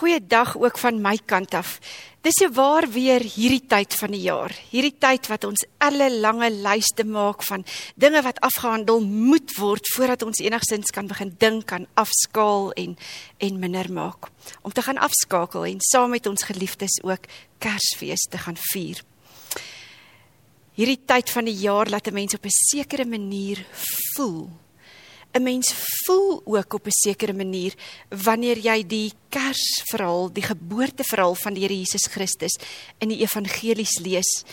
Goeiedag ook van my kant af. Dis se waar weer hierdie tyd van die jaar. Hierdie tyd wat ons alle lange lyste maak van dinge wat afgehandel moet word voordat ons enigsins kan begin dink aan afskaal en en minder maak. Om te gaan afskakel en saam met ons geliefdes ook Kersfees te gaan vier. Hierdie tyd van die jaar laat 'n mens op 'n sekere manier voel 'n mens voel ook op 'n sekere manier wanneer jy die Kersverhaal, die geboorteverhaal van die Here Jesus Christus in die evangelies lees.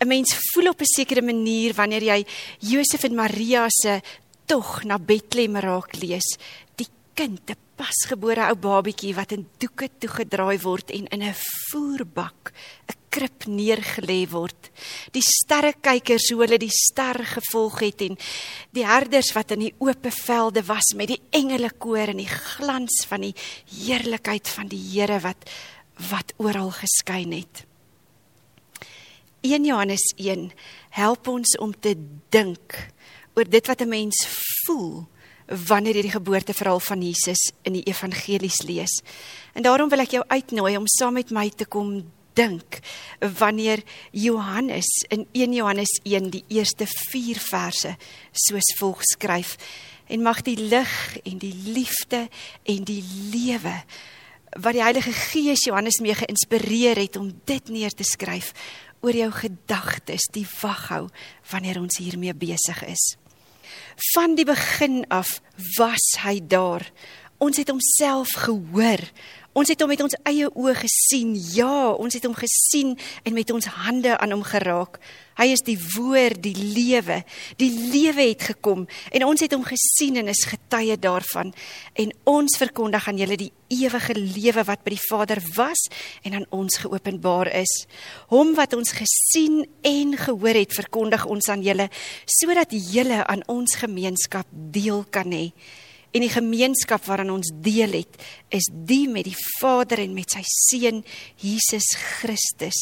'n Mens voel op 'n sekere manier wanneer jy Josef en Maria se tog na Bethlehem raak lees. Die kind, 'n pasgebore ou babietjie wat in doeke toegedraai word en in 'n voerbak, 'n krib neergelê word. Die sterrekykers hoe hulle die ster gevolg het en die herders wat in die oop velde was met die engele koor en die glans van die heerlikheid van die Here wat wat oral geskyn het. 1 Johannes 1 help ons om te dink oor dit wat 'n mens voel wanneer jy die geboorteverhaal van Jesus in die evangelies lees. En daarom wil ek jou uitnooi om saam met my te kom dink wanneer Johannes in 1 Johannes 1 die eerste 4 verse soos volg skryf en mag die lig en die liefde en die lewe wat die Heilige Gees Johannes mee geïnspireer het om dit neer te skryf oor jou gedagtes die waghou wanneer ons hiermee besig is. Van die begin af was hy daar. Ons het homself gehoor. Ons het hom met ons eie oë gesien. Ja, ons het hom gesien en met ons hande aan hom geraak. Hy is die woord, die lewe. Die lewe het gekom en ons het hom gesien en is getuie daarvan. En ons verkondig aan julle die ewige lewe wat by die Vader was en aan ons geopenbaar is. Hom wat ons gesien en gehoor het, verkondig ons aan julle sodat julle aan ons gemeenskap deel kan hê en die gemeenskap waaraan ons deel het is die met die Vader en met sy seun Jesus Christus.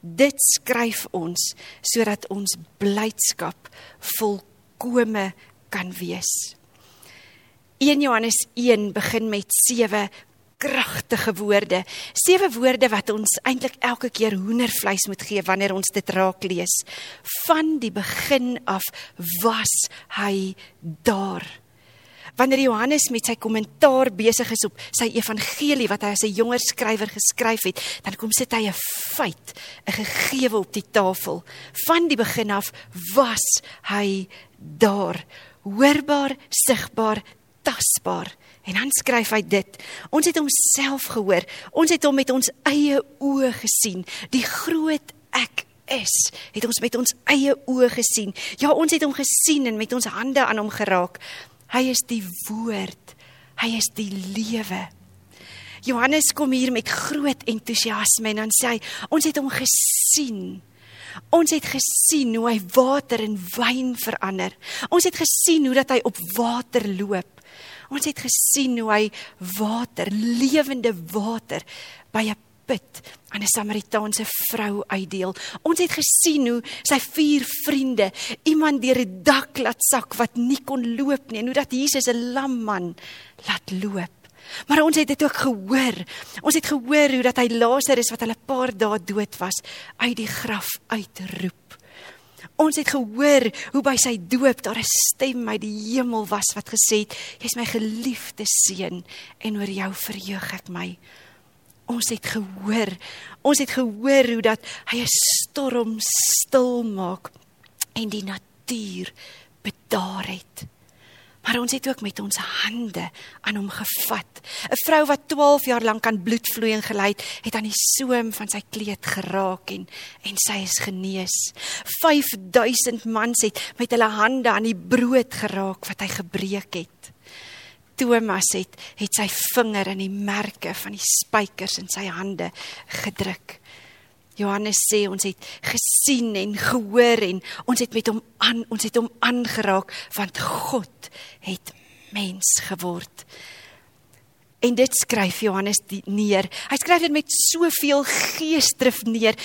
Dit skryf ons sodat ons blydskap volkome kan wees. 1 Johannes 1 begin met sewe kragtige woorde. Sewe woorde wat ons eintlik elke keer hoendervleis moet gee wanneer ons dit raak lees. Van die begin af was hy daar wanneer Johannes met sy kommentaar besig is op sy evangelie wat hy as 'n jonger skrywer geskryf het, dan kom sit hy 'n feit, 'n gegewe op die tafel. Van die begin af was hy daar, hoorbaar, sigbaar, tasbaar. En dan skryf hy dit. Ons het homself gehoor. Ons het hom met ons eie oë gesien. Die groot ek is, het ons met ons eie oë gesien. Ja, ons het hom gesien en met ons hande aan hom geraak. Hy is die woord. Hy is die lewe. Johannes kom hier met groot entoesiasme en dan sê hy, ons het hom gesien. Ons het gesien hoe hy water in wyn verander. Ons het gesien hoe dat hy op water loop. Ons het gesien hoe hy water, lewende water by 'n put aan 'n Samaritaanse vrou uitdeel. Ons het gesien hoe sy vier vriende iemand deur 'n dak laat sak wat nie kon loop nie en hoe dat Jesus 'n lam man laat loop. Maar ons het dit ook gehoor. Ons het gehoor hoe dat hy Lazarus wat hulle 'n paar dae dood was uit die graf uitroep. Ons het gehoor hoe by sy doop daar 'n stem uit die hemel was wat gesê het: "Jy's my geliefde seun en oor jou verheug ek my." Ons het gehoor. Ons het gehoor hoe dat hy 'n storm stil maak en die natuur bedaar het. Maar ons het ook met ons hande aan hom gevat. 'n Vrou wat 12 jaar lank aan bloedvloei en gelei het, het aan die soem van sy kleed geraak en en sy is genees. 5000 mans het met hulle hande aan die brood geraak wat hy gebreek het. Thomas het het sy vinger in die merke van die spykers in sy hande gedruk. Johannes sê ons het gesien en gehoor en ons het met hom aan ons het hom aangeraak want God het mens geword. En dit skryf Johannes neer. Hy skryf dit met soveel geesdrif neer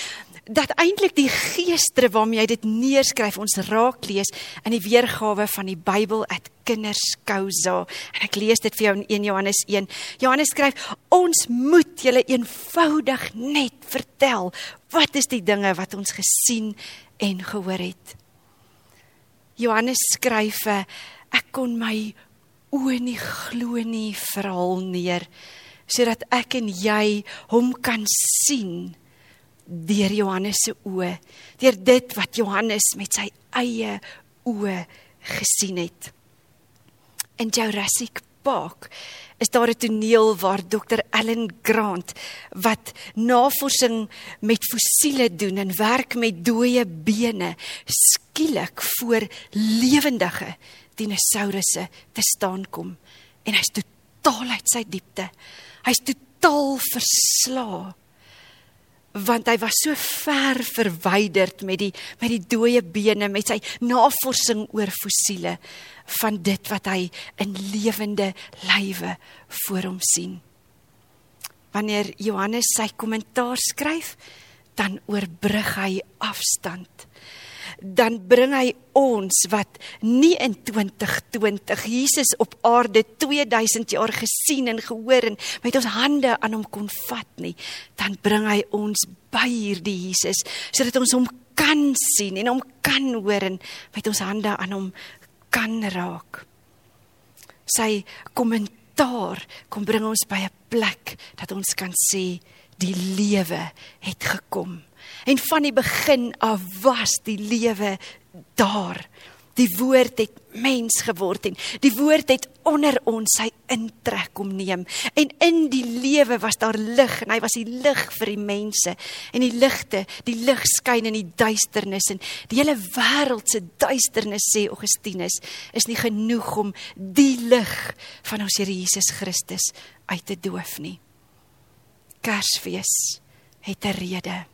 dat eintlik die geesdre waarmee hy dit neerskryf ons raak lees in die weergawe van die Bybel at kinderskousa en ek lees dit vir jou in 1 Johannes 1 Johannes skryf ons moet julle eenvoudig net vertel wat is die dinge wat ons gesien en gehoor het. Johannes skryf ek kon my oë nie glo nie verhaal neer sodat ek en jy hom kan sien deur Johannes se oë, deur dit wat Johannes met sy eie oë gesien het. In Jurassic Park is daar 'n toneel waar Dr. Alan Grant wat navorsing met fossiele doen en werk met dooie bene skielik voor lewendige dinosourusse te staan kom en hy's totaal uit sy diepte. Hy's totaal verslae want hy was so ver verwyderd met die met die dooie bene met sy navorsing oor fossiele van dit wat hy in lewende lywe voor hom sien. Wanneer Johannes sy kommentaar skryf, dan oorbrug hy afstand dan bring hy ons wat nie in 2020 Jesus op aarde 2000 jaar gesien en gehoor en met ons hande aan hom kon vat nie, dan bring hy ons by hierdie Jesus sodat ons hom kan sien en hom kan hoor en met ons hande aan hom kan raak. Sy kommentaar kom bring ons by 'n plek dat ons kan sê die lewe het gekom En van die begin af was die lewe daar. Die woord het mens geword en die woord het onder ons sy intrek kom neem. En in die lewe was daar lig en hy was die lig vir die mense. En die ligte, die lig skyn in die duisternis en die hele wêreld se duisternis sê Augustinus is nie genoeg om die lig van ons Here Jesus Christus uit te doof nie. Kersfees het 'n rede.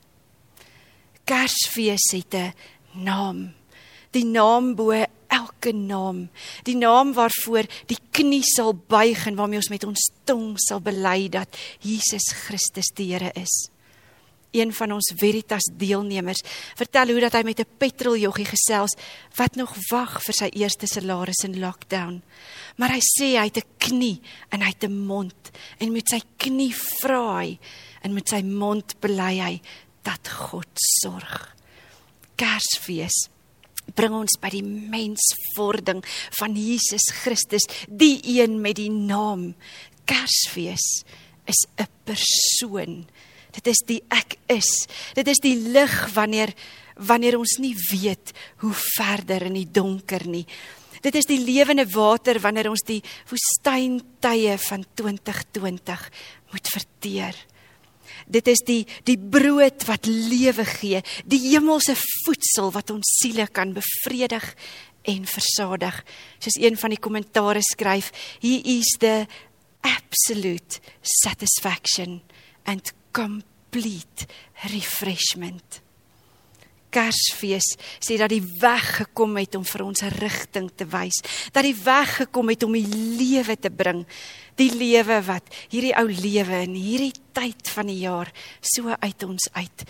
Kersfees het 'n naam. Die naam bo elke naam. Die naam waarvoor die knie sal buig en waarmee ons met ons tong sal bely dat Jesus Christus die Here is. Een van ons Veritas deelnemers vertel hoe dat hy met 'n petroljoggie gesels wat nog wag vir sy eerste salaris in lockdown. Maar hy sê hy het 'n knie en hy het 'n mond en met sy knie vra hy en met sy mond bely hy dat God sorg. Kersfees bring ons by die menswording van Jesus Christus, die een met die naam. Kersfees is 'n persoon. Dit is die ek is. Dit is die lig wanneer wanneer ons nie weet hoe verder in die donker nie. Dit is die lewende water wanneer ons die woestyntye van 2020 moet verteer. Dit is die die brood wat lewe gee, die hemelse voedsel wat ons siele kan bevredig en versadig. Soos een van die kommentaare skryf, he is the absolute satisfaction and complete refreshment. Kersfees sê dat die weg gekom het om vir ons 'n rigting te wys, dat die weg gekom het om die lewe te bring, die lewe wat hierdie ou lewe in hierdie tyd van die jaar so uit ons uit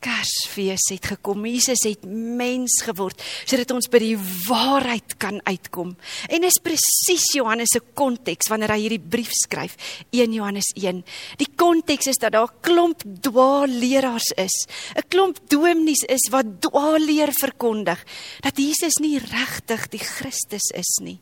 Kersfees het gekom. Jesus het mens geword sodat ons by die waarheid kan uitkom. En is presies Johannes se konteks wanneer hy hierdie brief skryf, 1 Johannes 1. Die konteks is dat daar 'n klomp dwaalleraars is, 'n klomp dominees is wat dwaalleer verkondig dat Jesus nie regtig die Christus is nie.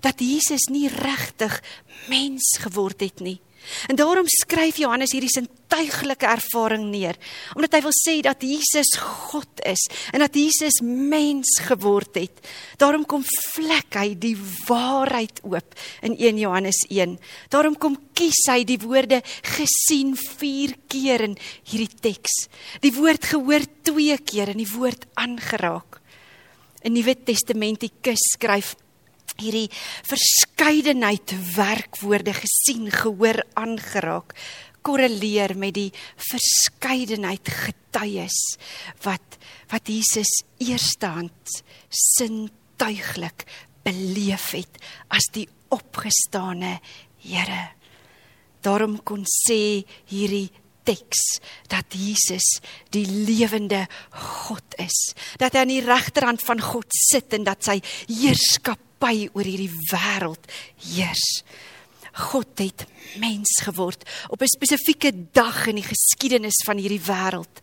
Dat Jesus nie regtig mens geword het nie. En daarom skryf Johannes hierdie sintuiglike ervaring neer, omdat hy wil sê dat Jesus God is en dat Jesus mens geword het. Daarom kom vlek hy die waarheid oop in 1 Johannes 1. Daarom kom kies hy die woorde gesien 4 keer in hierdie teks. Die woord gehoor 2 keer en die woord aangeraak. In Nuwe Testamentikus skryf hierdie verskeidenheid werkwoorde gesien, gehoor, aangeraak korreleer met die verskeidenheid getuies wat wat Jesus eerstehand sintuiglik beleef het as die opgestane Here. Daarom kon sê hierdie teks dat Jesus die lewende God is. Dat hy aan die regterhand van God sit en dat sy heerskappy oor hierdie wêreld heers. God het mens geword op 'n spesifieke dag in die geskiedenis van hierdie wêreld.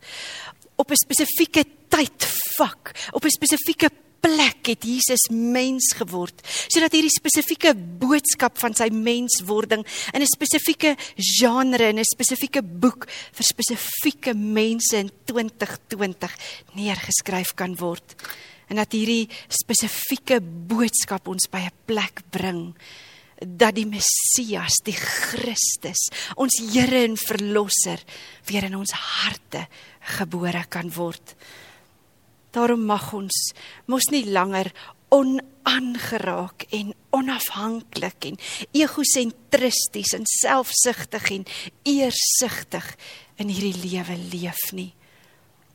Op 'n spesifieke tydvak, op 'n spesifieke plek het Jesus mens geword sodat hierdie spesifieke boodskap van sy menswording in 'n spesifieke genre en 'n spesifieke boek vir spesifieke mense in 2020 neergeskryf kan word en dat hierdie spesifieke boodskap ons by 'n plek bring dat die Messias, die Christus, ons Here en Verlosser weer in ons harte gebore kan word. Daarom mag ons mos nie langer onaangeraak en onafhanklik en egosentristies en selfsugtig en eersugtig in hierdie lewe leef nie.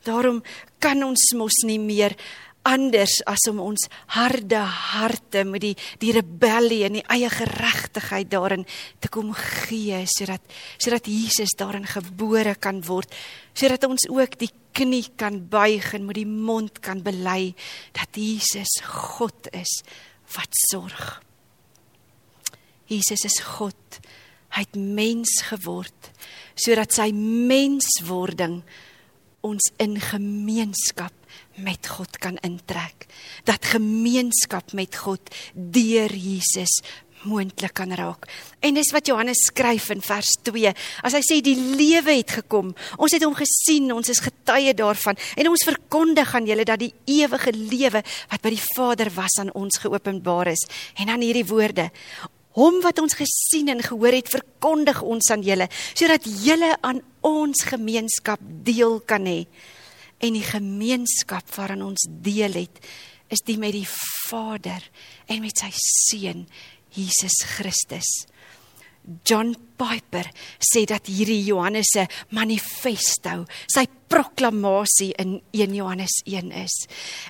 Daarom kan ons mos nie meer anders as om ons harde harte met die die rebellie en die eie geregtigheid daarin te kom gee sodat sodat Jesus daarin gebore kan word sodat ons ook die knie kan buig en met die mond kan bely dat Jesus God is wat sorg. Jesus is God. Hy het mens geword sodat sy menswording ons in gemeenskap met God kan intrek. Dat gemeenskap met God deur Jesus moontlik kan raak. En dis wat Johannes skryf in vers 2. As hy sê die lewe het gekom. Ons het hom gesien, ons is getuie daarvan en ons verkondig aan julle dat die ewige lewe wat by die Vader was aan ons geopenbaar is. En dan hierdie woorde: Hom wat ons gesien en gehoor het, verkondig ons aan julle sodat julle aan ons gemeenskap deel kan hê en die gemeenskap waarin ons deel het is die met die Vader en met sy seun Jesus Christus. John Piper sê dat hierdie Johannes se manifesto, sy proklamasie in 1 Johannes 1 is.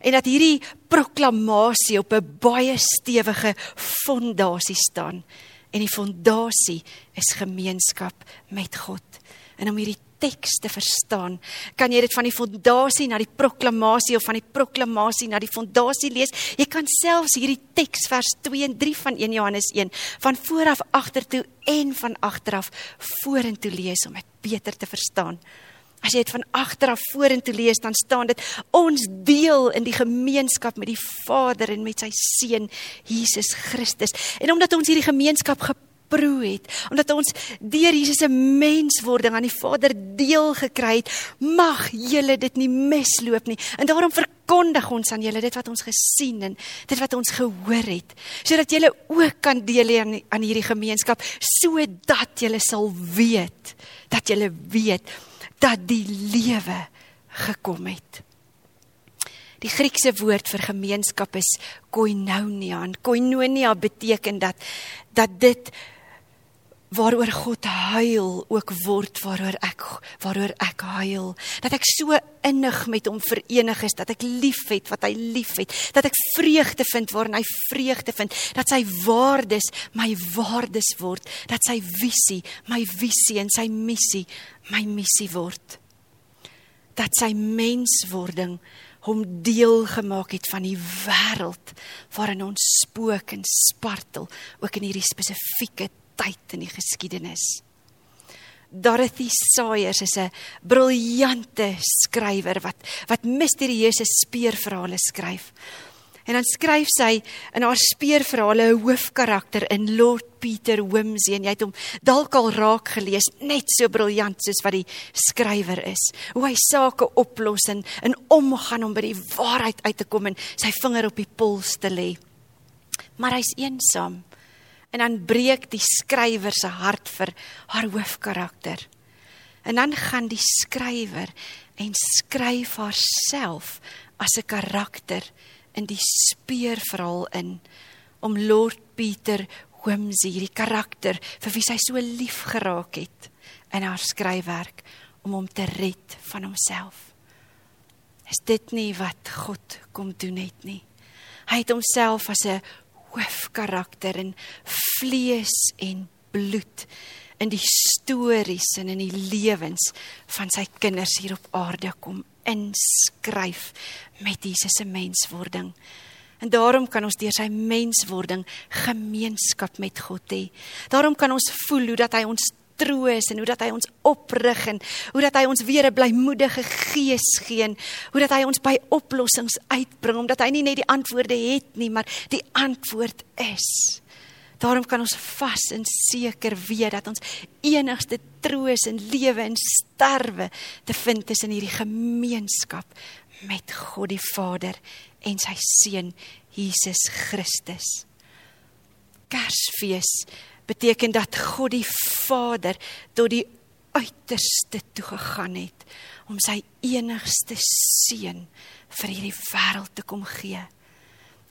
En dat hierdie proklamasie op 'n baie stewige fondasie staan. En die fondasie is gemeenskap met God. En om hierdie teks te verstaan, kan jy dit van die fondasie na die proklamasie of van die proklamasie na die fondasie lees. Jy kan selfs hierdie teks vers 2 en 3 van 1 Johannes 1 van vooraf agtertoe en van agteraf vorentoe lees om dit beter te verstaan. As jy dit van agteraf vorentoe lees, dan staan dit ons deel in die gemeenskap met die Vader en met sy seun Jesus Christus. En omdat ons hierdie gemeenskap geproe het, omdat ons deur Jesus se menswording aan die Vader deel gekry het, mag julle dit nie misloop nie. En daarom verkondig ons aan julle dit wat ons gesien en dit wat ons gehoor het, sodat julle ook kan deel hê aan, aan hierdie gemeenskap, sodat julle sal weet dat julle weet dat die lewe gekom het. Die Griekse woord vir gemeenskap is koinonia. En koinonia beteken dat dat dit waaroor God huil ook word waaroor ek waaroor ek huil. Dat ek so innig met hom verenig is dat ek liefhet wat hy liefhet dat ek vreugde vind waarin hy vreugde vind. Dat sy waardes my waardes word. Dat sy visie my visie en sy missie my missie word. Dat sy menswording hom deel gemaak het van die wêreld waarin ons spook en spartel ook in hierdie spesifieke tyd in die geskiedenis. Dorothy Sayers is 'n briljante skrywer wat wat misterieuse speurverhale skryf. En dan skryf sy in haar speurverhale 'n hoofkarakter in Lord Peter Wimsey en jy het hom dalk al raak gelees, net so briljant soos wat die skrywer is. Hoe hy sake oplos en in omgaan om by die waarheid uit te kom en sy vinger op die puls te lê. Maar hy's eensaam en dan breek die skrywer se hart vir haar hoofkarakter. En dan gaan die skrywer en skryf haarself as 'n karakter in die speurverhaal in om Lord Peter Wimsey, die karakter vir wie sy so lief geraak het in haar skryfwerk om hom te red van homself. Is dit nie wat God kom doen het nie? Hy het homself as 'n hoofkarakter in vlees en bloed in die stories en in die lewens van sy kinders hier op aarde kom inskryf met Jesus se menswording. En daarom kan ons deur sy menswording gemeenskap met God hê. Daarom kan ons voel hoe dat hy ons troos en hoe dat hy ons oprig en hoe dat hy ons weer 'n blymoedige gees gee en hoe dat hy ons by oplossings uitbring omdat hy nie net die antwoorde het nie, maar die antwoord is. Daarom kan ons vas en seker weet dat ons enigste troos in lewe en sterwe te vind is in hierdie gemeenskap met God die Vader en sy seun Jesus Christus. Kersfees beteken dat God die Vader tot die uiterste toe gegaan het om sy enigste seun vir hierdie wêreld te kom gee.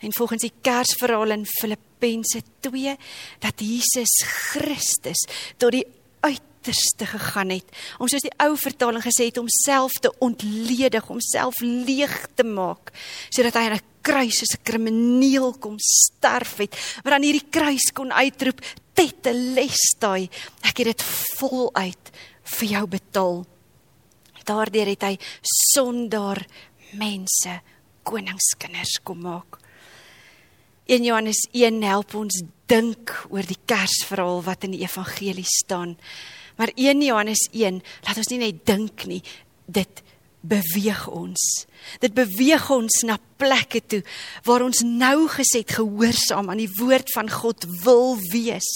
En volgens die Kersverhaal in Filippense 2 dat Jesus Christus tot die uiterste gegaan het om soos die ou vertaling gesê het homself te ontledig, homself leeg te maak sodat hy aan 'n kruis soos 'n krimineel kom sterf het, maar aan hierdie kruis kon uitroep tetelestai, ek het dit voluit vir jou betaal. Daardeur het hy sondaar mense koningskinders kom maak. In Johannes 1 help ons dink oor die Kersverhaal wat in die evangelie staan. Maar 1 Johannes 1 laat ons nie net dink nie, dit beweeg ons. Dit beweeg ons na plekke toe waar ons nou geset gehoorsaam aan die woord van God wil wees.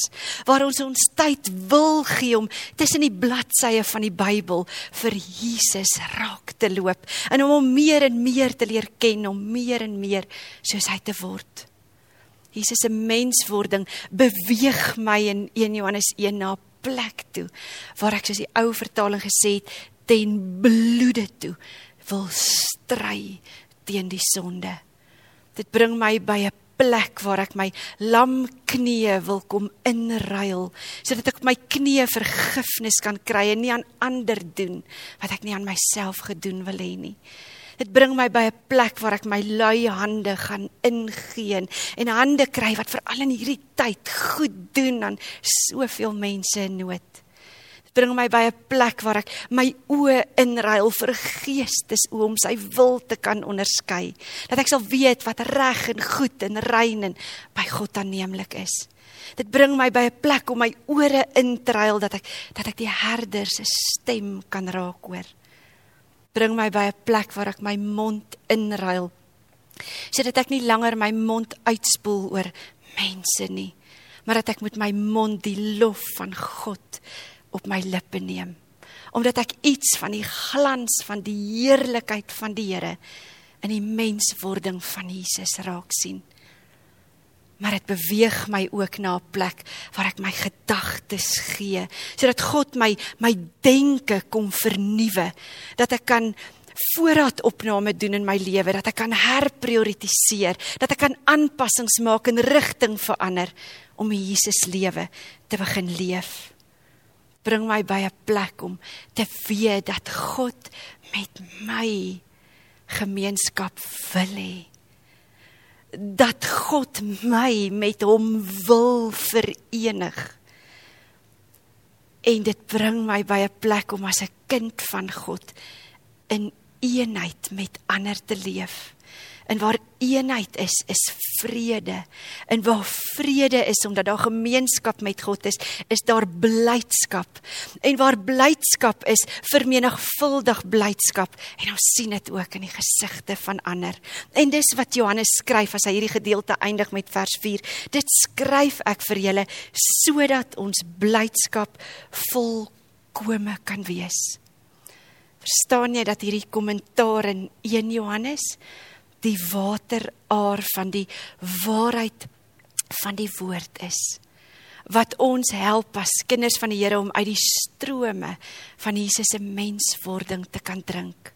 Waar ons ons tyd wil gee om tussen die bladsye van die Bybel vir Jesus raak te loop en om hom meer en meer te leer ken, om meer en meer soos hy te word. Jesus se menswording beweeg my in 1 Johannes 1 na plek toe waar ek soos die ou vertaling gesê het ten bloede toe wil stry teen die sonde. Dit bring my by 'n plek waar ek my lam knieë wil kom inruil sodat ek op my knieë vergifnis kan kry en nie aan ander doen wat ek nie aan myself gedoen wil hê nie. Dit bring my by 'n plek waar ek my lui hande gaan ingee en hande kry wat veral in hierdie tyd goed doen aan soveel mense in nood bring my by 'n plek waar ek my oë inruil vir geestes oë om sy wil te kan onderskei. Dat ek sal weet wat reg en goed en rein en by God aanneemlik is. Dit bring my by 'n plek om my ore in te ruil dat ek dat ek die herder se stem kan raak hoor. Bring my by 'n plek waar ek my mond inruil sodat ek nie langer my mond uitspoel oor mense nie, maar dat ek met my mond die lof van God op my lippe neem. Omdat ek iets van die glans van die heerlikheid van die Here in die menswording van Jesus raak sien. Maar dit beweeg my ook na 'n plek waar ek my gedagtes gee sodat God my my denke kom vernuwe dat ek kan voorraadopname doen in my lewe dat ek kan herprioritiseer dat ek kan aanpassings maak en rigting verander om Jesus lewe te begin leef bring my by 'n plek om te weet dat God met my gemeenskap wil hê. Dat God my met hom wil verenig. En dit bring my by 'n plek om as 'n kind van God in eenheid met ander te leef. En waar eenheid is, is vrede. En waar vrede is omdat daar gemeenskap met God is, is daar blydskap. En waar blydskap is, vermenigvuldig blydskap. En ons sien dit ook in die gesigte van ander. En dis wat Johannes skryf as hy hierdie gedeelte eindig met vers 4. Dit skryf ek vir julle sodat ons blydskap volkome kan wees. Verstaan jy dat hierdie kommentaar in 1 Johannes die wateraar van die waarheid van die woord is wat ons help as kinders van die Here om uit die strome van Jesus se menswording te kan drink.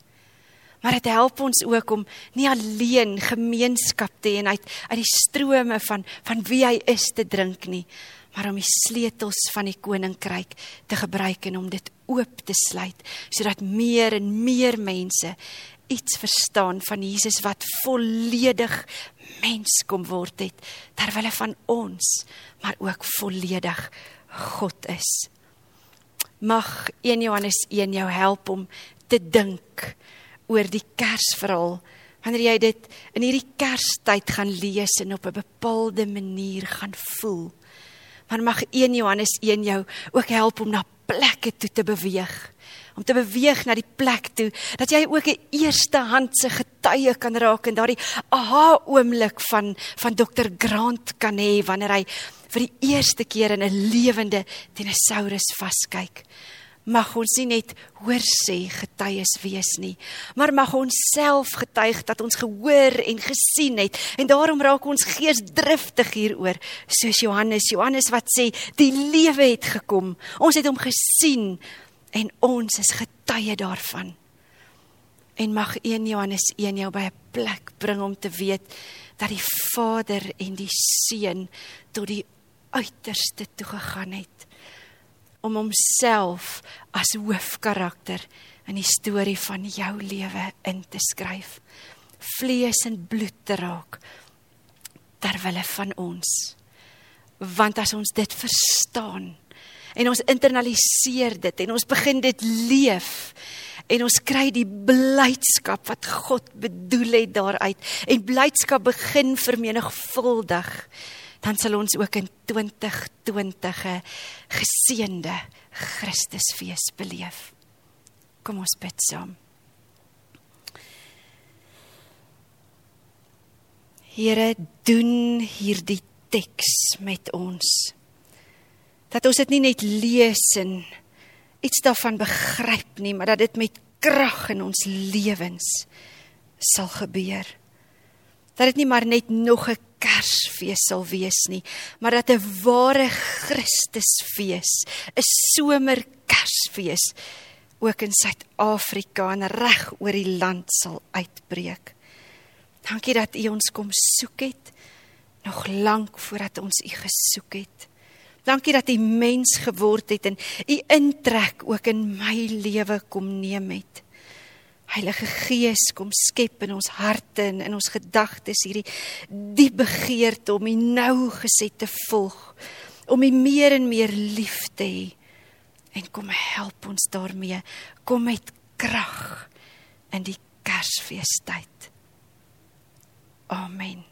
Maar dit help ons ook om nie alleen gemeenskap te hê uit uit die strome van van wie hy is te drink nie, maar om die sleutels van die koninkryk te gebruik en om dit oop te sluit sodat meer en meer mense iets verstaan van Jesus wat volledig mens kom word het terwyl hy van ons maar ook volledig God is. Mag 1 Johannes 1 jou help om te dink oor die Kersverhaal. Wanneer jy dit in hierdie Kerstyd gaan lees en op 'n bepaalde manier gaan voel. Maar mag 1 Johannes 1 jou ook help om na plekke toe te beweeg om te beweeg na die plek toe dat jy ook 'n eerste handse getuie kan raak en daardie aha oomblik van van Dr Grant kan hê wanneer hy vir die eerste keer in 'n lewende dinosaurus vaskyk. Mag ons nie net hoor sê getuies wees nie, maar mag ons self getuig dat ons gehoor en gesien het en daarom raak ons gees driftig hieroor, soos Johannes, Johannes wat sê die lewe het gekom. Ons het hom gesien en ons is getuie daarvan. En mag 1 Johannes 1 jou by 'n plek bring om te weet dat die Vader en die Seun tot die uiterste toe gegaan het om homself as hoofkarakter in die storie van jou lewe in te skryf. Vlees en bloed te raak ter wille van ons. Want as ons dit verstaan en ons internaliseer dit en ons begin dit leef en ons kry die blydskap wat God bedoel het daaruit en blydskap begin vermenigvuldig dan sal ons ook in 2020 'n geseënde Christusfees beleef. Kom ons bid saam. Here, doen hierdie teks met ons. Dat ons dit nie net lees en iets daarvan begryp nie, maar dat dit met krag in ons lewens sal gebeur. Dat dit nie maar net nog 'n Kersfees sal wees nie, maar dat 'n ware Christusfees, 'n somer Kersfees ook in Suid-Afrika en reg oor die land sal uitbreek. Dankie dat U ons kom soek het nog lank voordat ons U gesoek het. Dankie dat U mens geword het en U intrek ook in my lewe kom neem het. Heilige Gees kom skep in ons harte en in ons gedagtes hierdie diep begeerte om U nou geset te volg, om U meer en meer lief te hê. En kom help ons daarmee. Kom met krag in die Kersfeestyd. Amen.